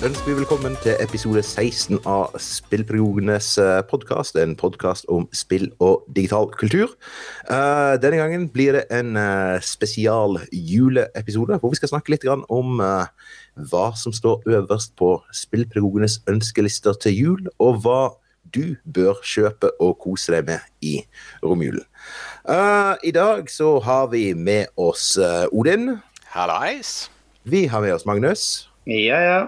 ønsker vi velkommen til episode 16 av Spillperiodenes podkast. En podkast om spill og digital kultur. Eh, denne gangen blir det en eh, spesial juleepisode hvor vi skal snakke litt grann om eh, hva som står øverst på spillpedagogenes ønskelister til jul, og hva du bør kjøpe og kose deg med i romjulen. Eh, I dag så har vi med oss eh, Odin. Hallais. Vi har med oss Magnus. Ja, ja.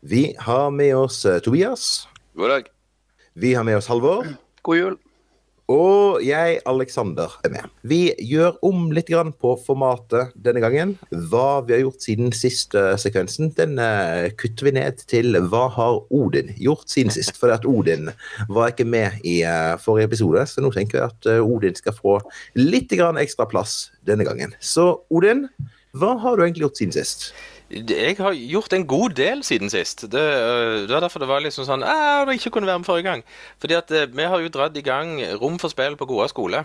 Vi har med oss eh, Tobias. God dag. Vi har med oss Halvor. God jul. Og jeg, Alexander, er med. Vi gjør om litt grann på formatet denne gangen. Hva vi har gjort siden siste sekvensen, den eh, kutter vi ned til hva har Odin gjort siden sist. For at Odin var ikke med i eh, forrige episode, så nå tenker jeg at eh, Odin skal få litt grann ekstra plass denne gangen. Så Odin, hva har du egentlig gjort siden sist? Jeg har gjort en god del siden sist. Det, øh, det var derfor det var liksom sånn at jeg ikke kunne være med forrige gang. Fordi at øh, vi har jo dratt i gang Rom for spill på Goa skole.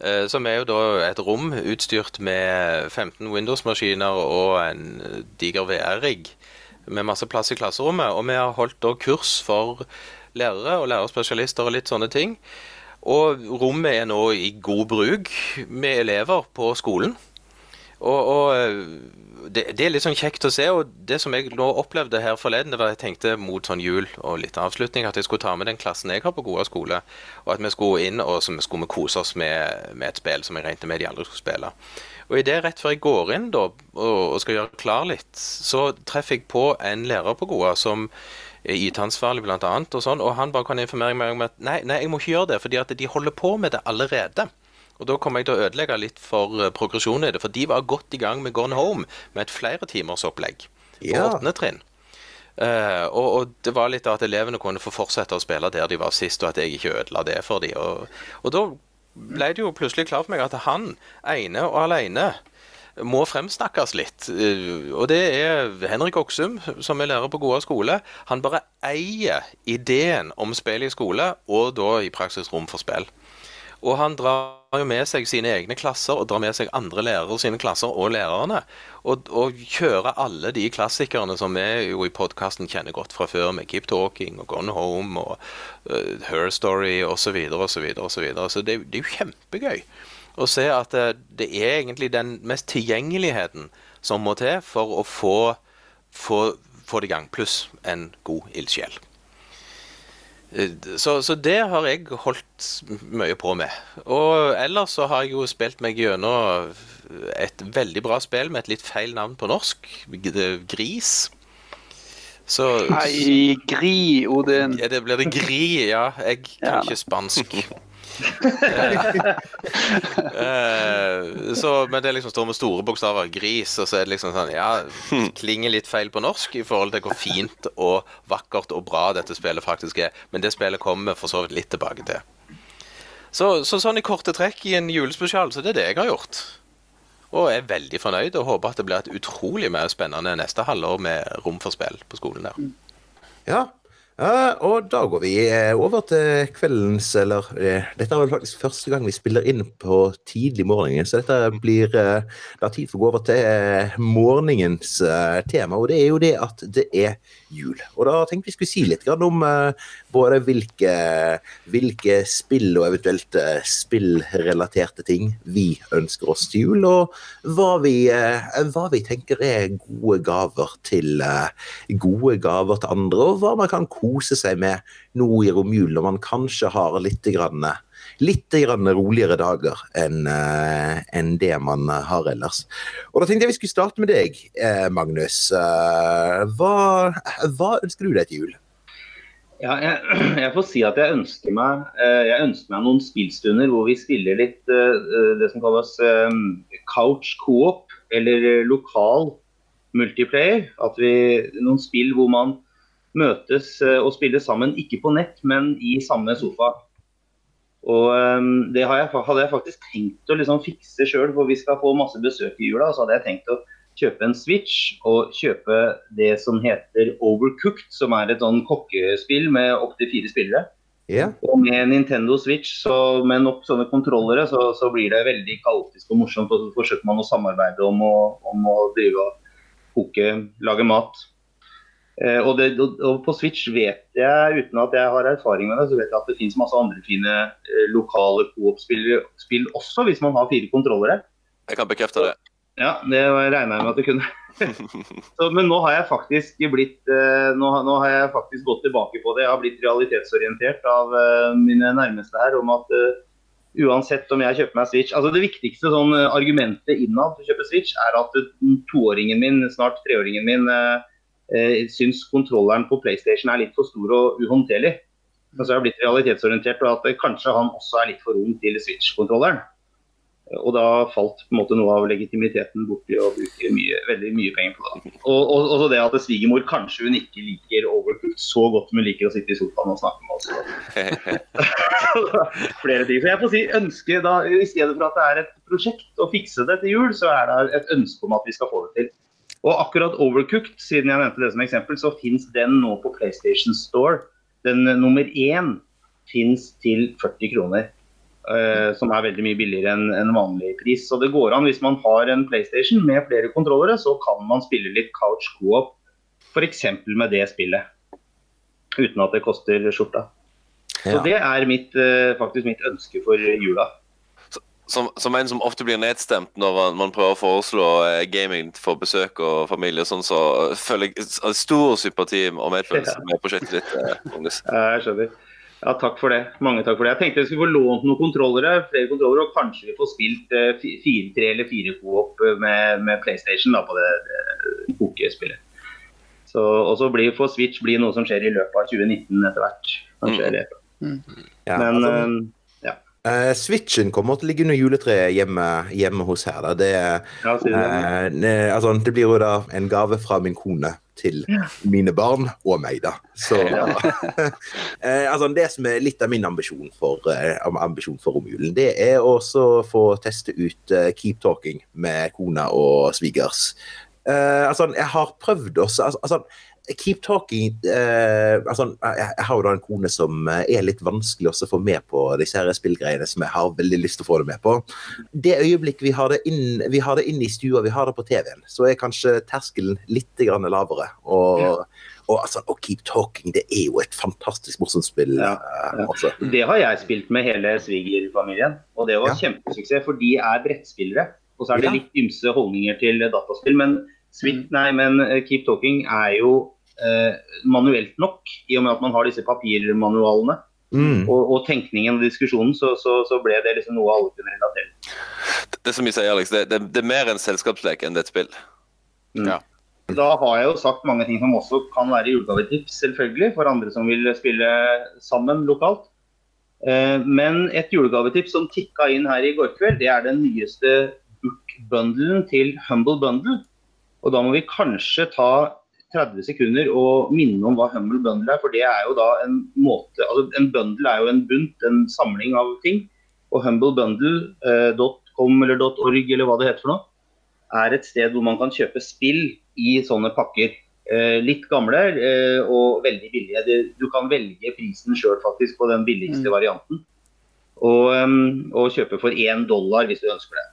Eh, Som er jo da et rom utstyrt med 15 Windows-maskiner og en diger VR-rigg med masse plass i klasserommet. Og vi har holdt da kurs for lærere og lærerspesialister og litt sånne ting. Og rommet er nå i god bruk med elever på skolen. Og, og det, det, er litt sånn kjekt å se. Og det som jeg nå opplevde her forleden, det var at jeg tenkte mot sånn jul og litt avslutning at jeg skulle ta med den klassen jeg har på Goa skole, og at vi skulle inn og så skulle vi kose oss med, med, et spill som jeg regnet med de aldri skulle spille. Og i det rett før jeg går inn da, og, og skal gjøre klar litt, så treffer jeg på en lærer på Goa som er IT-ansvarlig annet, og sånn, og han bare kan informere meg om at nei, nei, jeg må ikke gjøre det, fordi at de holder på med det allerede. Og Da kommer jeg til å ødelegge litt for uh, progresjonen i det. For de var godt i gang med Gone Home med et flere timers opplegg på Ja. åttende trinn. Uh, og, og det var litt av at elevene kunne få fortsette å spille der de var sist, og at jeg ikke ødela det for dem. Og, og da ble det jo plutselig klart for meg at han ene og alene må fremsnakkes litt. Uh, Og det er Henrik Oksum, som er lærer på Goa skole. Han bare eier ideen om spill i skole, og da i praksis rom for spill. Og han drar jo med seg sine egne klasser, og drar med seg andre lærere sine klasser, og lærerne. Og, og kjører alle de klassikerne som vi jo i podkasten kjenner godt fra før, med Keep Talking og Gone Home og uh, Her Story osv. osv. osv. Så det, det er jo kjempegøy å se at det, det er egentlig den mest tilgjengeligheten som må til for å få, få, få det i gang, pluss en god ildsjel. Eh, Så, så det har jeg holdt mye på med. Og ellers så har jeg jo spilt meg gjennom et veldig bra spill med et litt feil navn på norsk. Gris. Så Nei, gri, Odin. ja, det blir det Gri, ja. Jeg kan Ja. ikke spansk. Eh, så, men det liksom står med store bokstaver 'gris', og så er det liksom sånn Ja, klinger litt feil på norsk i forhold til hvor fint og vakkert og bra dette spillet faktisk er. Men det spillet kommer vi for så vidt litt tilbake til. Så, så sånn i korte trekk i en julespesial, så det er det jeg har gjort. Og er veldig fornøyd og håper at det blir et utrolig mer spennende neste halvår med rom for spill på skolen der. Ja, eh, og da går vi eh, over til kveldens Eller eh, dette er vel faktisk første gang vi spiller inn på tidlig morgen, så dette blir eh, er tid for å gå over til morgenens tema, og det er jo det at det er jul. Og da tenkte vi skulle si litt om både hvilke, hvilke spill og eventuelt eh, spillrelaterte ting vi ønsker oss til jul, og hva vi, eh, hva vi tenker er gode gaver til eh, gode gaver til andre, og hva man kan kose seg med nå i romjulen når man kanskje har litt, grann, litt roligere dager enn enn det man har ellers. Og da tenkte jeg vi skulle starte med deg, Magnus. Hva, hva ønsker du deg til jul? Ja, jeg, jeg får si at jeg ønsker meg, eh, jeg ønsker meg noen spillstunder hvor vi spiller litt eh, det som kalles eh, couch co-op, eller eh, lokal multiplayer. At vi, noen spill hvor man møtes eh, og spiller sammen, ikke på nett, men i samme sofa. Og eh, Det hadde jeg faktisk tenkt å liksom fikse sjøl, for vi skal få masse besøk i jula. Så hadde jeg tenkt å kjøpe en Switch og kjøpe det som heter Overcooked, som er et sånn kokkespill med opptil fire spillere. Yeah. Og med Nintendo Switch så med nok sånne kontrollere, så, så blir det veldig kaotisk og morsomt. Og så forsøker man å samarbeide om å, om å drive og koke, lage mat. Eh, og, det, og, på Switch vet jeg, uten at jeg har erfaring med det, så vet jeg at det finnes masse andre fine eh, lokale coop-spill også, hvis man har fire kontrollere. Jeg kan bekrefte det. Ja, det regna jeg med at du kunne. så, men nå har jeg faktisk blitt eh, nå, nå, har jeg faktisk gått tilbake på det. Jeg har blitt realitetsorientert av uh, mine nærmeste her om at uh, uansett om jeg kjøper meg Switch altså Det viktigste sånn, argumentet innad for å kjøpe Switch er at toåringen min, snart treåringen min, uh, eh, syns kontrolleren på PlayStation er litt for stor og uhåndterlig. Men så har jeg blitt realitetsorientert og at kanskje han også er litt for ung til Switch-kontrolleren. Og da falt på en måte noe av legitimiteten bort i å bruke mye, veldig mye penger på det. Og, og, og det at svigermor kanskje hun ikke liker Overcooked så godt som hun liker å sitte i sofaen og snakke med oss. Flere ting. Så jeg får si ønske da, I stedet for at det er et prosjekt å fikse det til jul, så er det et ønske om at vi skal få det til. Og akkurat Overcooked, siden jeg nevnte det som eksempel, så fins den nå på PlayStation Store. Den nummer én fins til 40 kroner. Uh, som er veldig mye billigere enn en vanlig pris. Så det går an hvis man har en PlayStation med flere kontrollere, så kan man spille litt couch co-op f.eks. med det spillet. Uten at det koster skjorta. Ja. Så det er mitt, uh, faktisk mitt ønske for jula som, som, en som ofte blir nedstemt når man, man prøver å foreslå eh, gaming for besøk og familie, sånn, så føler jeg stor sympati og medfølelse med prosjektet ditt. Eh, jeg skjønner. Ja, takk for det. Mange takk for det. Jeg tenkte jeg skulle få lånt noen kontrollere, flere kontrollere, og kanskje vi får spilt eh, fire, tre eller 4 co-op med, med, PlayStation da, på det, det kokespillet. Og så blir for Switch blir noe som skjer i løpet av 2019 etter hvert. Kanskje mm. Mm. Ja, Men altså, Uh, Switchen kommer til å ligge under juletreet hjemme, hjemme hos her. Da. Det, ja, det. Uh, altså, det blir jo da en gave fra min kone til mine barn og meg, da. Så uh, altså, Det som er litt av min ambisjon for, ambisjon for romjulen, det er også å få teste ut Keep Talking med kona og svigers. altså, jeg har prøvd også altså, altså Keep talking eh, altså, jeg, har jo da en kone som eh, er litt vanskelig å få med på disse her spillgreiene som jeg har veldig lyst til å få det med på. Det øyeblikk vi har det inn, vi har det inn i stua, vi har det på TV-en, så er kanskje terskelen litt lavere. Og, ja. og, altså, og, Keep Talking det er jo et fantastisk morsomt spill. Ja, ja. Altså. Det har jeg spilt med hele svigerfamilien, og det var kjempesuksess. For de er brettspillere. Og så er det litt ymse holdninger til dataspill. men Sweet, nei, men eh, Keep Talking er jo eh, manuelt nok, i og med at man har disse papirmanualene. Mm. Og, og, tenkningen og diskusjonen, så, så, så, ble det liksom noe alle kunne relatere Det, det som vi sier, Alex, det, det, det, er mer en selskapslek enn det er et spill. Mm. Ja. Da har jeg jo sagt mange ting som også kan være julegavetips, selvfølgelig, for andre som vil spille sammen lokalt. Eh, men et julegavetips som tikka inn her i går kveld, det er den nyeste book-bundlen til Humble Bundle. Og da må vi kanskje ta 30 sekunder og minne om hva Humble Bundle er. For det er jo da en måte altså En bundle er jo en bunt, en samling av ting. Og humblebundle.com eh, eller .org eller hva det heter for noe, er et sted hvor man kan kjøpe spill i sånne pakker. Eh, litt gamle eh, og veldig billige. Du kan velge prisen sjøl faktisk på den billigste mm. varianten. Og, og kjøpe for én dollar hvis du ønsker det.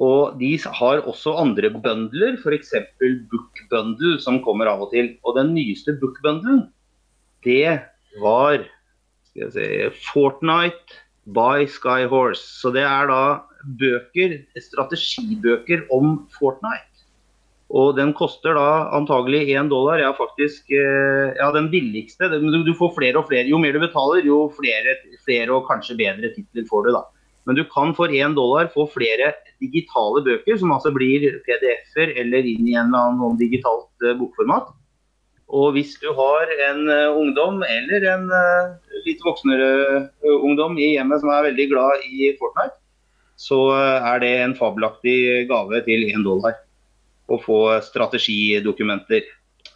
Og de har også andre bundler, f.eks. Book Bundle, som kommer av og til. Og den nyeste Book Bundlen, det var skal jeg si, Fortnite by Skyhorse. Så det er da bøker, strategibøker om Fortnite. Og den koster da antagelig én dollar. Ja, faktisk eh, ja, den billigste. Du får flere og flere. Jo mer du betaler, jo flere, flere og kanskje bedre titler får du, da. Men du kan for én dollar få flere digitale bøker, som altså blir PDF-er eller inn i en eller annen sånn digitalt uh, bokformat. Og hvis du har en uh, ungdom eller en uh, litt voksnere ungdom i hjemmet som er veldig glad i Fortnite, så er det en fabelaktig gave til én dollar å få strategidokumenter.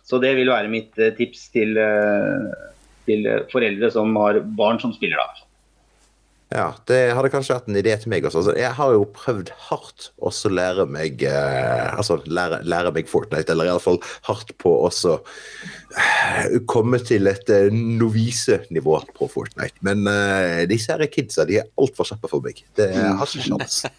Så det vil være mitt tips til, til foreldre som har barn som spiller da. Ja, det hadde kanskje vært en idé til meg også. Altså, jeg har jo prøvd hardt å lære meg eh, Altså lære, lære meg Fortnite, eller iallfall hardt på å eh, komme til et eh, novisenivå på Fortnite. Men eh, disse her kidsa de er altfor kjappe for meg. Det har ikke sjans.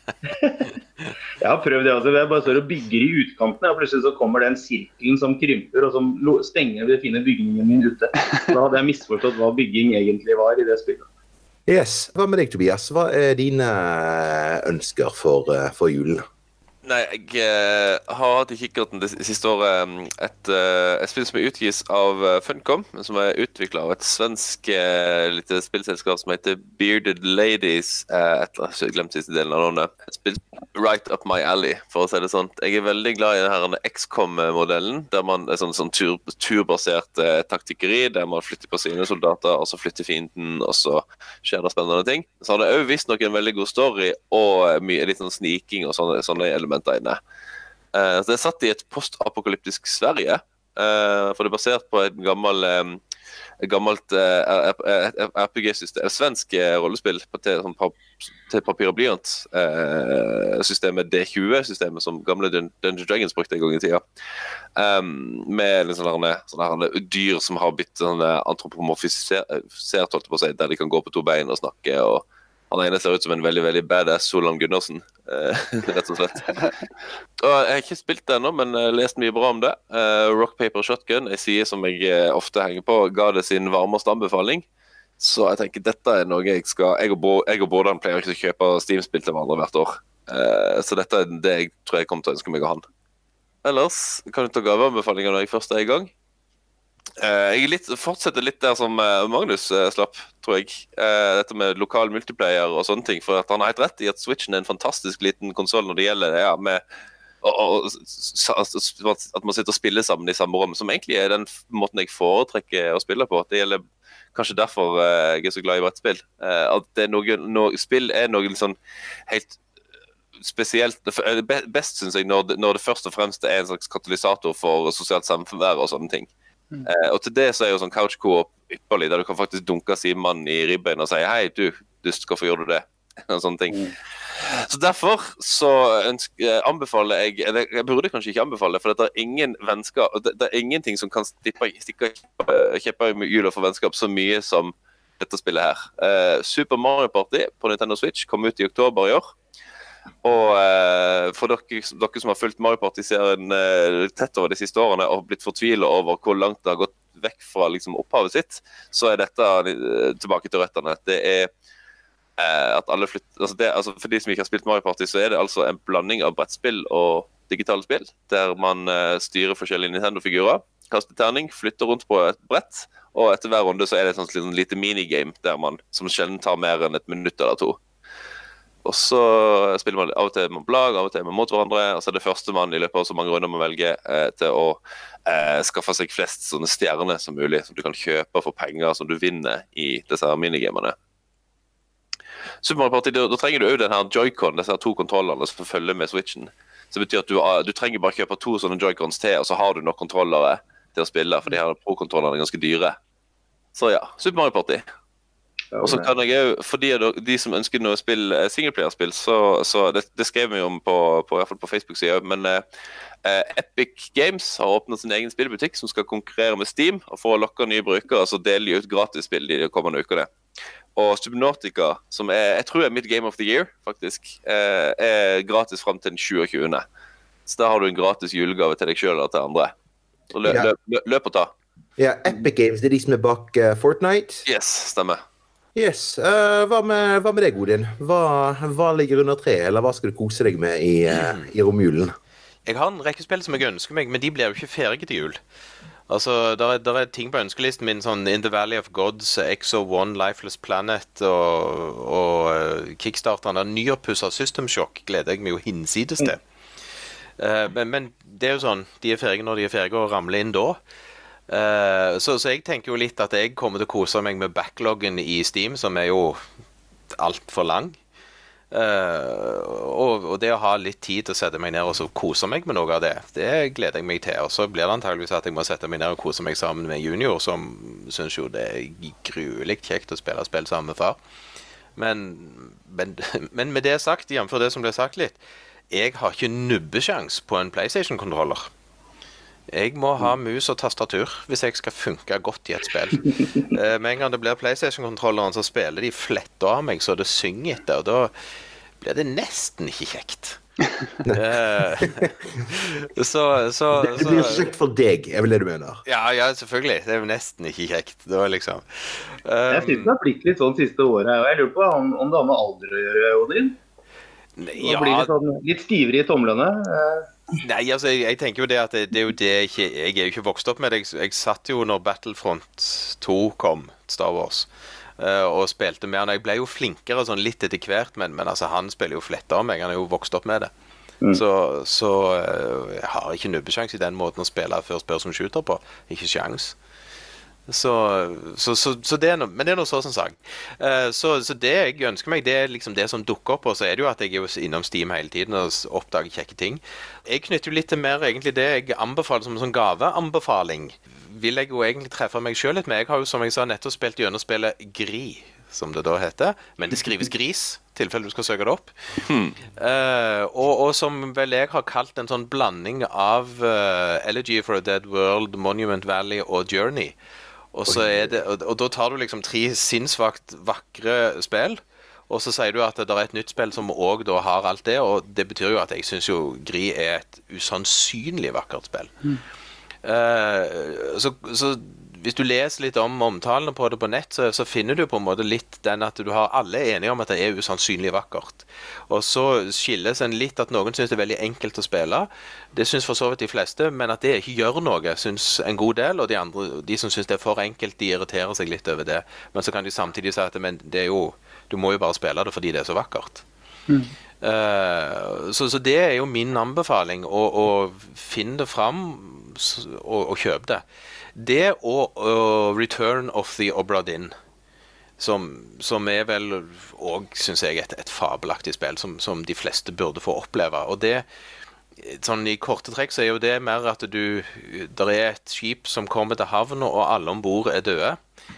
Jeg har prøvd det også. Jeg bare står og bygger i utkanten, og plutselig så kommer den sirkelen som krymper og som stenger den fine bygningen min ute. Da hadde jeg misforstått hva bygging egentlig var i det spillet. Yes. Hva med deg, Tobias? Hva er dine ønsker for, eh, for julen? Nei, jeg eh, har hatt i kikkerten det siste året um, et, eh, et spill som utgis av eh, Funcom, som er utvikla av et svensk lite spillselskap som heter Bearded Ladies. Et jeg har jeg glemte siste delen av navnet. Et spill right up my alley, for å si det sånn. Jeg er veldig glad i denne XCOM-modellen, der man er sånn, sånn tur, turbasert eh, taktikkeri, der man flytter på sine soldater, og så flytter fienden, og så skjer det spennende ting. Så har det òg visstnok en veldig god story og mye litt sånn sniking og sånne, sånne elementer inne. Uh, så det er satt i et postapokalyptisk Sverige, Uh, for det er basert på et gammel um, gammelt uh, RPG-system, et svensk rollespill på til, sånn, til papir og blyant. Eh, systemet D20-systemet som gamle Dun Dungeons Dragons brukte en gang i tida. Um, med sånne, sånne her dyr som har blitt antropomorfisert, holdt jeg på å si, der de kan gå på to bein og snakke. og han ene ser ut som en veldig veldig badass Solan Gundersen, eh, rett og slett. Og jeg har ikke spilt det ennå, men eh, lest mye bra om det. Eh, Rock Paper Shotgun, ei side som jeg ofte henger på, ga det sin varmeste anbefaling. Så jeg tenker dette er noe jeg skal Jeg og, jeg og Bårdan pleier ikke å kjøpe Steam-spill til hverandre hvert år. Så dette er det jeg tror jeg kommer til å ønske meg av han. Ellers kan du ta gaveanbefalinger når jeg først er i gang. Eh, jeg litt, fortsetter litt der som eh, Magnus eh, slapp, tror jeg. Dette med lokal multiplayer og sånne ting. For han har helt rett i at Switchen er en fantastisk liten konsoll når det gjelder det, ja, med og, og, at man sitter og spiller sammen i samme rom, som egentlig er den måten jeg foretrekker å spille på. Det gjelder kanskje derfor jeg er så glad i brettspill. At det er noe, noe, spill er noe sånn helt spesielt Best, syns jeg, når det, når det først og fremst er en slags katalysator for sosialt samvær og sånne ting. Eh, og til det så er jo sånn couch-coop ypperlig, der du kan faktisk dunke Simon i ribbeina og si hei, du, dust, hvorfor gjorde du det? Og sånne ting. Så derfor så eh, anbefaler jeg eller Jeg burde kanskje ikke anbefale, for det er ingen vennskap det, det er ingenting som kan stikke, stikke eh, kjepper i hjula for vennskap så mye som dette spillet her. Eh, Super Mario Party på Nintendo Switch kom ut i oktober i år. Og eh, for dere, dere som har fulgt Mario Party-serien eh, tett over de siste årene og blitt fortvila over hvor langt det har gått vekk fra liksom, opphavet sitt, så er dette eh, tilbake til røttene. Det er eh, at alle flytter altså det, altså For de som ikke har spilt Mario Party, så er det altså en blanding av brettspill og digitale spill, der man eh, styrer forskjellige Nintendo-figurer, kaster terning, flytter rundt på et brett, og etter hver runde så er det et sånt lite- minigame der man som sjelden tar mer enn et minutt eller to. Og så spiller man av og til med lag, av og til med mot hverandre. Og så er det førstemann i løpet av så mange runder man velger eh, til å eh, skaffe seg flest sånne stjerner som mulig, som du kan kjøpe for penger som du vinner i disse minigamene. Super Mario Party, da, da trenger du òg den her joycon, disse to kontrollene som følger med switchen. Så det betyr at du, du trenger bare kjøpe to sånne joycons til, og så har du nok kontrollere til å spille, for de her pro-kontrollene er ganske dyre. Så ja, Super Mario Party. Og så kan jeg òg, for de, de som ønsker noe spill, singelplayerspill, singleplayerspill, så, så det, det skrev vi om på, på, i hvert fall på Facebook-sida, men eh, eh, Epic Games har åpnet sin egen spillbutikk som skal konkurrere med Steam. og For å lokke nye brukere så deler de ut gratisspill de kommende ukene. Og Subnautica, som er, jeg tror er mitt Game of the Year, faktisk, eh, er gratis fram til den 27. Så da har du en gratis julegave til deg sjøl eller til andre. Så løp, løp, løp og ta. Ja, Epic Games, det er de som er bak uh, Fortnite. Yes, stemmer. Yes. Uh, hva, med, hva med deg, Odin? Hva, hva ligger under treet, eller hva skal du kose deg med i, uh, i romjulen? Jeg har en rekke spill som jeg ønsker meg, men de blir jo ikke ferdige til jul. Altså, der er, der er ting på ønskelisten min, sånn In the Valley of Gods, XO1, Lifeless Planet og, og uh, kickstarteren av nyoppussa System Shock gleder jeg meg jo hinsides til. Eh, men, men det er jo sånn, de er ferdige når de er ferdige, og ramler inn da. Eh, så, så jeg tenker jo litt at jeg kommer til å kose meg med backloggen i Steam, som er jo altfor lang. Uh, og, og det å ha litt tid til å sette meg ned og så kose meg med noe av det, det gleder jeg meg til. Og så blir det antageligvis at jeg må sette meg ned og kose meg sammen med junior, som syns jo det er gruelig kjekt å spille spill sammen med far. Men, men, men med det sagt, jf. det som ble sagt litt, jeg har ikke nubbesjans på en PlayStation-kontroller. Jeg må ha mus og tastatur hvis jeg skal funke godt i et spill. Eh, med en gang det blir PlayStation-kontrolleren, så spiller de fletta av meg så det synger etter, og da blir det nesten ikke kjekt. Eh, så, så, Det, det blir så kjekt for deg, er vel det du mener? Ja, ja, selvfølgelig. Det er jo nesten ikke kjekt. Det var liksom Jeg um, syns det har blitt litt sånn siste året. Og jeg lurer på om, om det har med alder å gjøre, Odin? Ja, blir litt, sånn, litt stivere i tomlene. Nei, altså, jeg, jeg tenker jo det at det, det er jo det jeg ikke Jeg er jo ikke vokst opp med det. Jeg, jeg satt jo når Battlefront 2 kom, Star Wars, eh, og spilte med han. Jeg ble jo flinkere sånn litt etter hvert, men, men altså, han spiller jo fletta av meg. Han er jo vokst opp med det. Så, så eh, jeg har ikke nubbesjanse i den måten å spille first person shooter på. Ikke sjans. Så, så, så, så det er no, men det er noe så som sak. Eh, så, så det jeg ønsker meg, det er liksom det som dukker opp. Og så er det jo at jeg er innom Steam hele tiden og oppdager kjekke ting. Jeg knytter jo litt til mer egentlig det jeg anbefaler som en sånn gaveanbefaling. Vil jeg jo egentlig treffe meg sjøl litt med. Jeg har jo som jeg sa nettopp spilt gjennom spillet Gri, som det da heter. Men det skrives Gris, tilfelle du skal søke det opp. Eh, og, og som vel jeg har kalt en sånn blanding av uh, Elegy for a Dead World, Monument Valley og Journey. Og, så er det, og, og da tar du liksom tre sinnssvakt vakre spill. Og så sier du at det er et nytt spill som òg har alt det, og det betyr jo at jeg syns jo Gri er et usannsynlig vakkert spill. Eh, så, så hvis du leser litt om omtalene på det på nett, så, så finner du på en måte litt den at du har alle er enige om at det er usannsynlig vakkert. Og så skilles en litt at noen syns det er veldig enkelt å spille. Det syns for så vidt de fleste, men at det ikke gjør noe, syns en god del. Og de, andre, de som syns det er for enkelt, de irriterer seg litt over det. Men så kan de samtidig si at men det er jo, du må jo bare spille det fordi det er så vakkert. Eh, så, så det er jo min anbefaling. Å, å finne det fram og, og kjøpe det. Det og uh, Return of the Obra Dinn. Som, som er vel òg, syns jeg, et, et fabelaktig spill som, som de fleste burde få oppleve. Og det Sånn I korte trekk så er jo det mer at du Der er et skip som kommer til havn, og alle om bord er døde.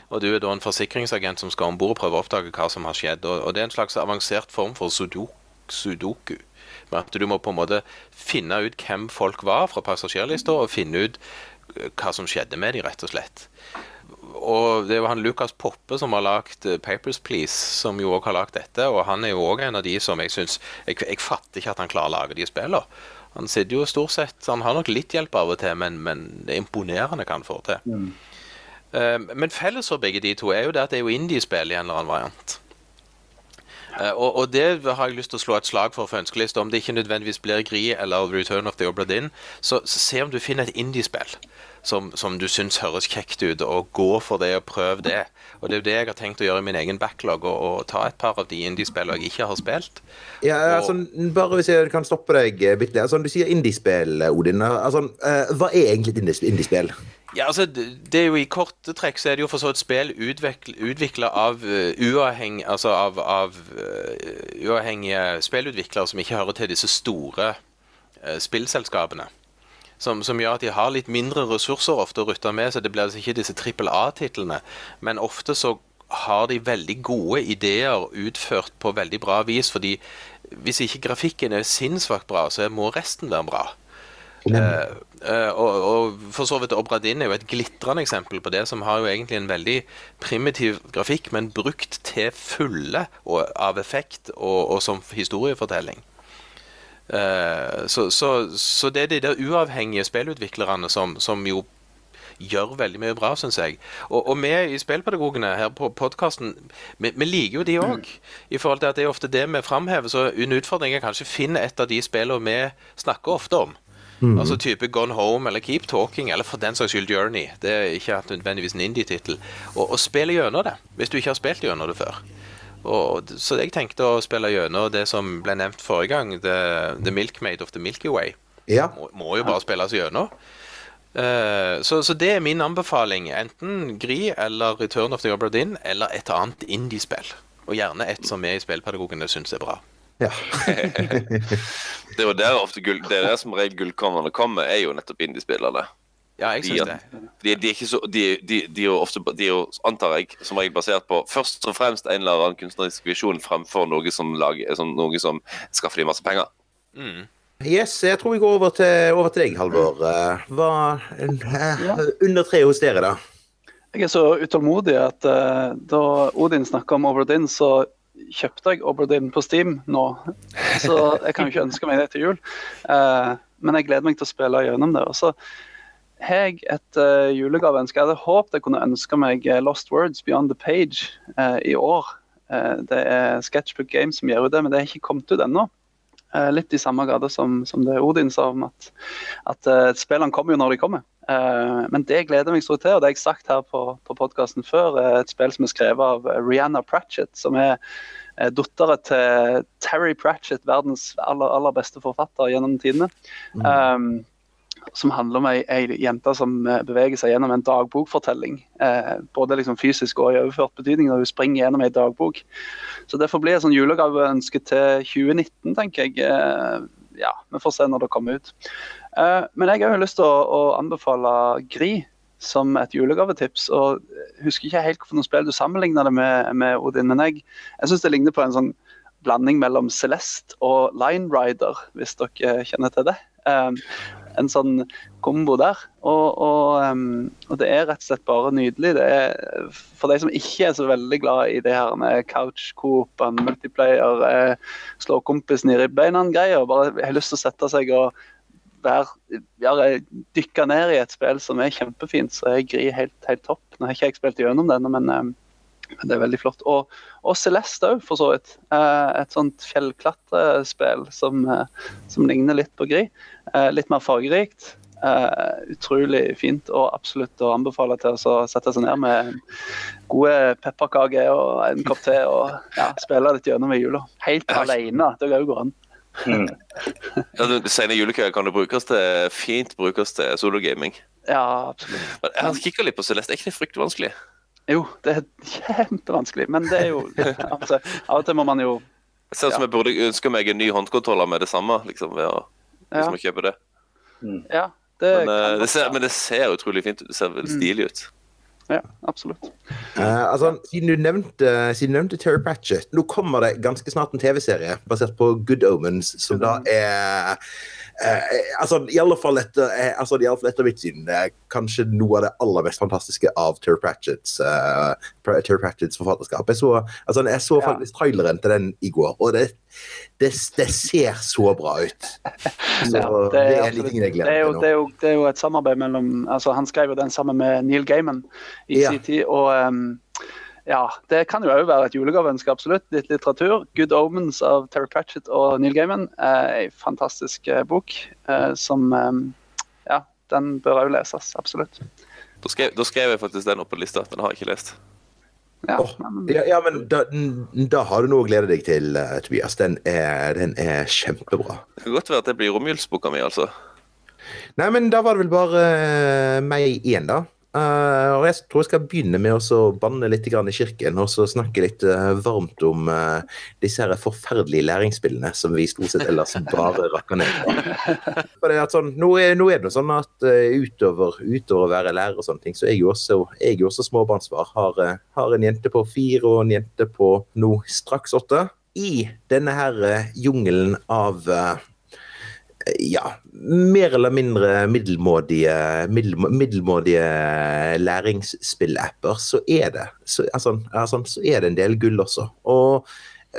Og du er da en forsikringsagent som skal om bord og prøve å oppdage hva som har skjedd. Og, og det er en slags avansert form for sudoku. Med at du må på en måte finne ut hvem folk var fra passasjerlista, og finne ut hva som skjedde med dem, rett og slett. Og det er jo han Lukas Poppe som har lagd eh, Papers, Please, som jo òg har lagd dette. Og han er jo òg en av de som jeg syns jeg, jeg fatter ikke at han klarer å lage de spillene. Han sitter jo stort sett Han har nok litt hjelp av og til, men, men det er imponerende hva han får til. Mm. men felles for begge de to er jo det at det er jo indiespill i en eller annen variant. Eh, og, og det har jeg lyst til å slå et slag for for ønskelista. Om det ikke nødvendigvis blir Gri eller Return of the Obra Dinn, så, se om du finner et indiespill som, som du syns høres kjekt ut, og gå for det og prøv det. Og det er jo det jeg har tenkt å gjøre i min egen backlog, og, og ta et par av de indiespillene jeg ikke har spilt. Ja, altså, bare hvis jeg kan stoppe deg eh, bitte litt. Altså, du sier indiespill, Odin. Altså, eh, hva er egentlig et indies- indiespill? Ja, altså, det er jo I korte trekk så er det jo for så et spill utvikla av uh, uavheng, altså av, av uh, uavhengige spillutviklere som ikke hører til disse store uh, spillselskapene. Som, som gjør at de har litt mindre ressurser ofte å rutte med, så det blir altså ikke disse trippel A-titlene. Men ofte så har de veldig gode ideer utført på veldig bra vis, fordi hvis ikke grafikken er sinnssvakt bra, så må resten være bra. Eh, eh, og, og for så vidt Obradin er jo et glitrende eksempel på det, som har jo egentlig en veldig primitiv grafikk, men brukt til fulle og, av effekt og, og som historiefortelling. Eh, så, så, så det er de der uavhengige spillutviklerne som, som jo gjør veldig mye bra, syns jeg. Og, og vi i Spillpedagogene her på podkasten, vi, vi liker jo de òg. I forhold til at det er ofte det vi framhever. Så en utfordring er kanskje å finne et av de spillene vi snakker ofte om. Altså type Gone Home eller Keep Talking, eller for den saks skyld Journey. Det er ikke nødvendigvis en indie-tittel. Og, og spille gjennom det, hvis du ikke har spilt gjennom det før. Og, så jeg tenkte å spille gjennom det som ble nevnt forrige gang, The, the Milkmaid of the Milky Way. Ja. Må, må jo bare spilles gjennom. Uh, så, så det er min anbefaling. Enten Gri eller Return of the Obra Dinn, eller et annet indiespill. Og gjerne et som vi i Spillpedagogene syns er bra. Ja. Det er jo der ofte gull, det er der som regel gullkornene kommer, er jo nettopp indiespillerne. Ja, jeg syns Ja. det. De, de er ikke så de, de, de er jo ofte De er jo, antar jeg, som regel basert på først og fremst en eller annen kunstnerisk visjon fremfor noe som, lager, som, noe som skaffer dem masse penger. Mm. Yes, jeg tror vi går over til, over til deg, Halvor. Eh, Hva eh, Ja. under tre hos dere, da? Jeg er så utålmodig at uh, da Odin snakka om Overdin, så kjøpte jeg Oberdin på Steam nå. Så jeg kan jo ikke ønske meg det til jul. Uh, men jeg gleder meg til å spille gjennom det. Og så har jeg et uh, julegaveønske. Jeg hadde håpet jeg kunne ønske meg eh, Lost Words Beyond the Page uh, i år. Det er Sketchbook Games som gjør det, men det har ikke kommet ut ennå. Eh, litt i samme grad som, som det Odin sa om at, at eh, spillene kommer jo når de kommer. Eh, men det gleder jeg meg så til, og det har jeg sagt her på, på podkasten før. er et spill som er skrevet av Rihanna Pratchett, som er dattera til Terry Pratchett, verdens aller, aller beste forfatter gjennom tidene. Um, som handler om ei, ei jente som eh, beveger seg gjennom en dagbokfortelling. Eh, både liksom fysisk og i overført betydning når hun springer gjennom ei dagbok. Så Derfor blir det et sånn julegaveønske til 2019, tenker jeg. Eh, ja, Vi får se når det kommer ut. Eh, men jeg har jo lyst til å, å anbefale Gri som et julegavetips. og husker ikke helt noen spill du sammenligner det med, med Odin, men jeg, jeg syns det ligner på en sånn blanding mellom Celeste og Line Rider, hvis dere kjenner til det. Um, en sånn kombo der. Og, og, um, og det er rett og slett bare nydelig. Er, for de som ikke er så veldig glad i det her med couch coop, multiplayer, eh, slå kompisen i ribbeina-greier, bare har lyst til å sette seg og ja, dykke ned i et spill som er kjempefint, så er Gri helt, helt topp. Nå har ikke jeg spilt gjennom denne, men, um, det er veldig flott. Og, og Celeste òg, for så vidt. Eh, et sånt fjellklatrespill som, eh, som ligner litt på Gri. Eh, litt mer fargerikt. Utrolig fint og absolutt å anbefale til å sette seg ned med gode pepperkaker og en kopp te og ja, spille litt gjennom i jula. Helt alene. Det går jo går an. Mm. Ja, du- Sene julekvelder kan det brukes til, fint brukes til sologaming. Ja, absolutt. Jeg har kikka litt på Celeste. Er ikke det fryktelig vanskelig? Jo, det er kjempevanskelig, men det er jo altså, Av og til må man jo Det ser ut som jeg burde ønske meg en ny håndkontroller med det samme. liksom, ved å, Ja, liksom, å kjøpe det. ja det Men, kan det ser, men det ser utrolig fint ut. Det ser veldig Mm. stilig ut. Ja, absolutt. Uh, altså, siden, du nevnte, siden du nevnte Terry Pratchett, nå kommer det ganske snart en TV-serie basert på Good Omens, som da er eh, altså, I alle fall etter, eh, altså, i alle fall etter mitt syn er kanskje noe av det aller mest fantastiske av Terry Pratchetts, eh, Terry Pratchetts forfatterskap. Jeg så, altså, jeg så faktisk traileren til den i går, og det, det, det ser så bra ut. Så Ja, er jeg gleder det, er jo, det er jo et samarbeid mellom altså Han skrev jo den sammen med Neil Gaiman i Ja. sin tid. Og um, ja, det kan jo òg være et julegaveønske, absolutt. Litt litteratur. 'Good Omens' av Terry Pratchett og Neil Gaiman er en fantastisk eh, bok eh, som Ja, den bør òg leses. Absolutt. Da skrev, da skrev jeg faktisk den opp på lista. Den har jeg ikke lest. Ja, oh, men, Ja, ja men da, da har du noe å glede deg til, uh, Tobias. Den er, den er kjempebra. Det kan godt være at det blir romjulsboka mi, altså. Nei, men da var det vel bare uh, meg igjen, da. Eh, og jeg tror jeg skal begynne med å banne litt i kirken, og så snakke litt uh, varmt om uh, disse her forferdelige læringsspillene som vi stort sett ellers bare rakker ned på. Sånn, nå, er, nå er det sånn at utover, utover å være lærer og sånne ting, så er jeg jo også, jeg også småbarnsfar. Har, har en jente på fire og en jente på nå straks åtte. I denne her jungelen av ja, mer eller mindre middelmådige, middel, middelmådige læringsspillapper, så er det så, altså, altså, så er det en del gull også. Og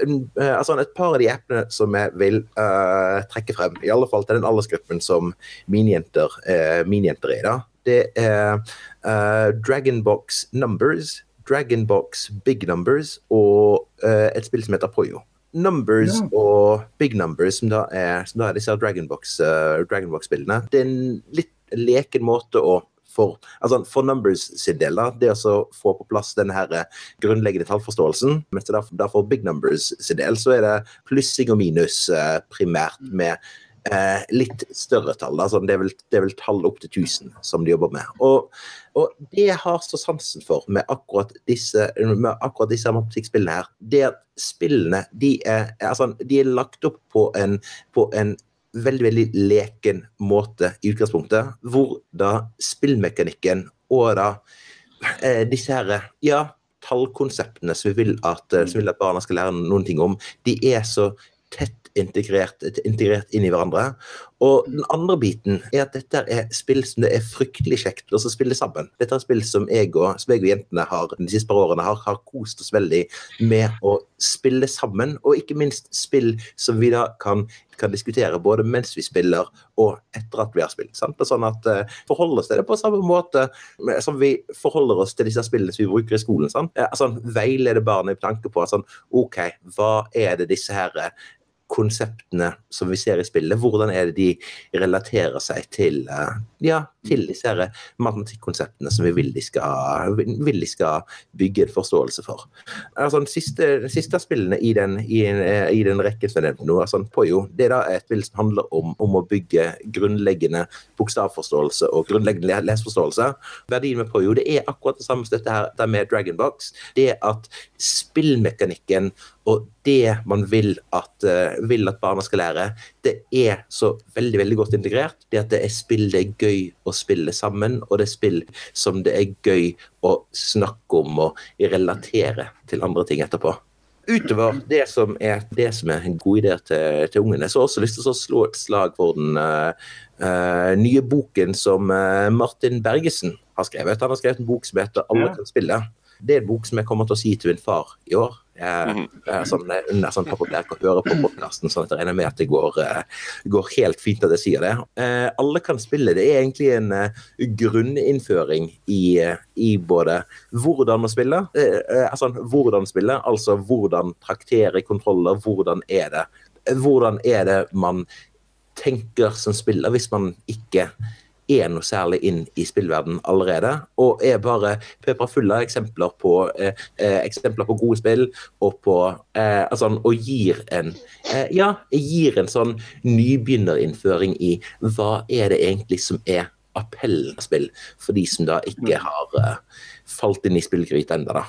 eh, altså, et par av de appene som jeg vil uh, trekke frem, i alle fall til den aldersgruppen som mine jenter, uh, mine jenter er i, da, det er uh, Dragonbox Numbers, Dragonbox Big Numbers og eh, et spill som heter Poyo. Numbers Ja. og Big Numbers, som da er, som da er disse Dragonbox, uh, Dragonbox-spillene, det er en litt leken måte å for, altså for Numbers sin del, da, det å få på plass her eh, grunnleggende tallforståelsen. Mens da, da for Big Numbers sin del, så er det plussing og minus uh, primært med eh, litt større tall. Da. Sånn, det, er vel, det er vel tall opp til 1000 som de jobber med. Og, og det jeg har så sansen for med akkurat disse, med akkurat disse her, det er at spillene de er, altså, de er lagt opp på en, på en veldig, veldig leken måte i utgangspunktet, hvor da spillmekanikken og da eh, disse her, ja, tallkonseptene som vi vil at, som vi vil at barna skal lære noen ting om, de er så tett integrert, integrert inn i hverandre. Og den andre biten er at dette er spill som det er fryktelig kjekt å spille sammen. Dette er spill som jeg og, som jeg og jentene har de siste par årene har, har kost oss veldig med å spille sammen, og ikke minst spill som vi da kan, kan diskutere både mens vi spiller og etter at vi har spilt. Sant? Sånn at uh, forholder oss til det på samme måte som vi forholder oss til disse spillene som vi bruker i skolen. Sant? Uh, altså, veilede barnet i tanke på sånn, OK, hva er det disse her konseptene som vi ser i spillet, hvordan er det de relaterer seg til, eh, ja, til disse matematikkonseptene som vi vil de skal, vil de skal bygge en forståelse for. Altså, de siste, siste spillene i den, i, eh, i den rekken som jeg nevnte nå, altså, Poyo, det er da et spill som handler om, om å bygge grunnleggende bokstavforståelse og grunnleggende leseforståelse. Verdien med Poyo det er akkurat det samme som dette her med Dragonbox. Det at spillmekanikken og det man vil at, uh, vil at, barna skal lære, det er så veldig veldig godt integrert. Det at det er spill det er gøy å spille sammen, og det er spill som det er gøy å snakke om og relatere til andre ting etterpå. Utover det som er, det som er en god idé til, til ungene, så har jeg også lyst til å slå et slag for den uh, uh, nye boken som Martin Bergesen har skrevet. Han har skrevet en bok som heter 'Alle kan spille'. Det er en bok som jeg kommer til å si til min far i år. Jeg, jeg, sånn, under sånn å høre på podkasten, sånn at jeg regner med at det går, uh, går, helt fint at jeg sier det. Eh, alle kan spille. Det er egentlig en uh, grunninnføring i, i, både hvordan man spiller, eh, altså hvordan spille, altså hvordan traktere kontroller, hvordan er det Hvordan er det man tenker som spiller hvis man ikke er noe særlig inn i spillverden allerede, og er bare pepra full av eksempler på, eh, eh, eksempler på gode spill, og på eh, altså, og gir en eh, ja, gir en sånn nybegynnerinnføring i hva er det egentlig som er appellen av spill, for de som da ikke har eh, falt inn i spillgryta ennå, da.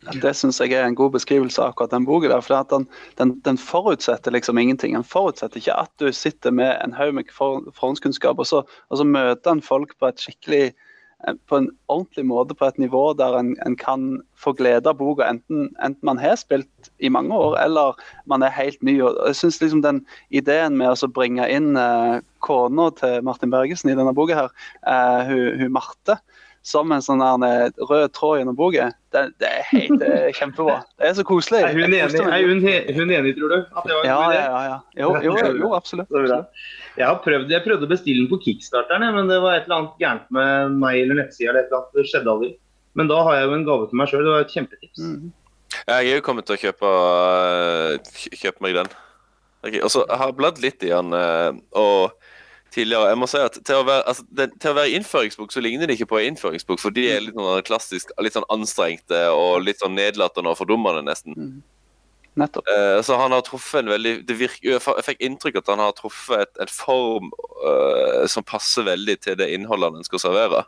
Det syns jeg er en god beskrivelse av akkurat den boka. der, for den, den, den, forutsetter liksom ingenting. Den forutsetter ikke at du sitter med en haug med for, forhåndskunnskap, og så, og så møter en folk på et skikkelig eh, på en ordentlig måte på et nivå der en, en kan få glede av boka, enten, enten, man har spilt i mange år eller man er helt ny. Og jeg synes liksom den ideen med å bringe inn eh, kona til Martin Bergesen i denne boka, her, eh, hun, hun Marte, som en sånn rød tråd gjennom boka. Det, det, er helt det er kjempebra. Det er så koselig. Er hun enig, er hun, hun enig tror du? ja, ja, ja, ja. Jo, jo, jo absolutt. absolutt. Jeg, har prøvd, jeg prøvde å bestille den på kickstarteren, men det var et eller annet gærent med meg eller nettsida. Det skjedde aldri. Men da har jeg jo en gave til meg sjøl. Det var et kjempetips. Mm. Jeg er jo kommet til å kjøpe, kjøpe meg den. Okay, og så har jeg bladd litt i den. Eh, og tidligere. Jeg må si at Til å være, altså, det, til å være innføringsbok så ligner det ikke på innføringsbok, for de er litt sånn klassisk, litt sånn anstrengte og litt sånn nedlatende og fordummende, nesten. Mm. Nettopp. Uh, så han har truffet en veldig det virker, Jeg fikk inntrykk at han har truffet et, en form uh, som passer veldig til det innholdet han ønsker å servere.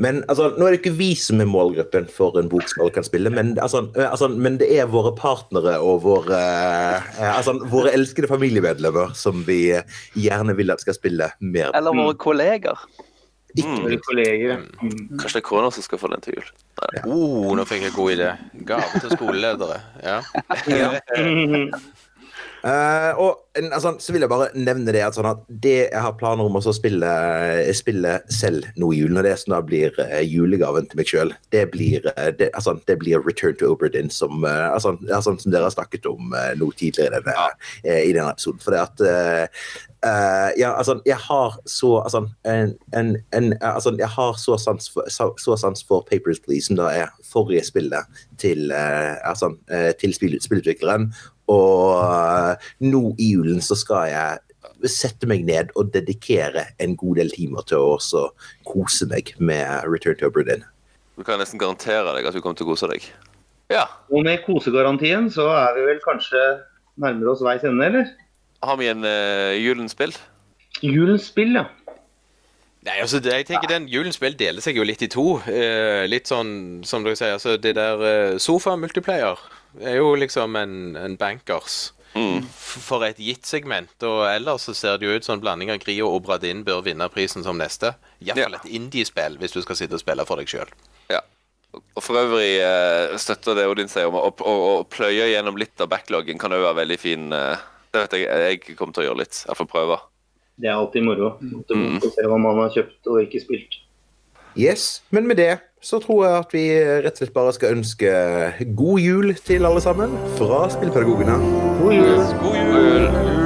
Men altså, Nå er det ikke vi som er målgruppen for en bok som alle kan spille, men, altså, altså, men det er våre partnere og våre, eh, altså, våre elskede familiemedlemmer som vi gjerne vil at skal spille mer. Eller våre kolleger. Ikke mm. kolleger. Mm. Kanskje det er kona som skal få den til jul. Ja. Oh, nå fikk jeg god idé. Gave til skoleledere. Ja. ja. Uh, og altså, så vil jeg bare nevne det at, sånn at det jeg har planer om å spille, spille selv nå i julen, og det som da blir uh, julegaven til meg sjøl, det, uh, det, altså, det, blir Return to Oberdin, som, altså, altså, som dere har snakket om nå tidligere i denne, i denne episoden. For det at ja, altså, jeg har så altså, en, en, en, altså, jeg har så sans, for, så, så sans for Papers, Please, som da er forrige spillet til, altså, til spillutvikleren. Og nå i julen så skal jeg sette meg ned og dedikere en god del timer til å også kose meg med Return to Aberdeen. Du kan nesten garantere deg at du kommer til å kose deg. Ja. Og med kosegarantien så er vi vel kanskje nærmere oss veis ende, eller? Har vi en uh, julens spill? Julens spill, ja. Nei, altså, det, jeg tenker den Julens spill deler seg jo litt i to. Eh, litt sånn som dere sier, altså det der eh, sofa-multiplayer er jo liksom en, en bankers. Mm. for et gitt segment. Og ellers så ser det jo ut som en blanding av Gri og Obradin bør vinne prisen som neste. Iallfall Ja. et indiespill, hvis du skal sitte og spille for deg sjøl. Ja. Og for øvrig eh, støtter det Odin sier om å, å, å pløye gjennom litt av backloggen kan òg være veldig fin. Eh, det vet jeg jeg kommer til å gjøre litt. Iallfall prøve. Det er alltid moro. Å Mm. se hva man har kjøpt og ikke spilt. Yes, men med det så tror jeg at vi rett og slett bare skal ønske god jul til alle sammen fra spillpedagogene. God jul! God jul!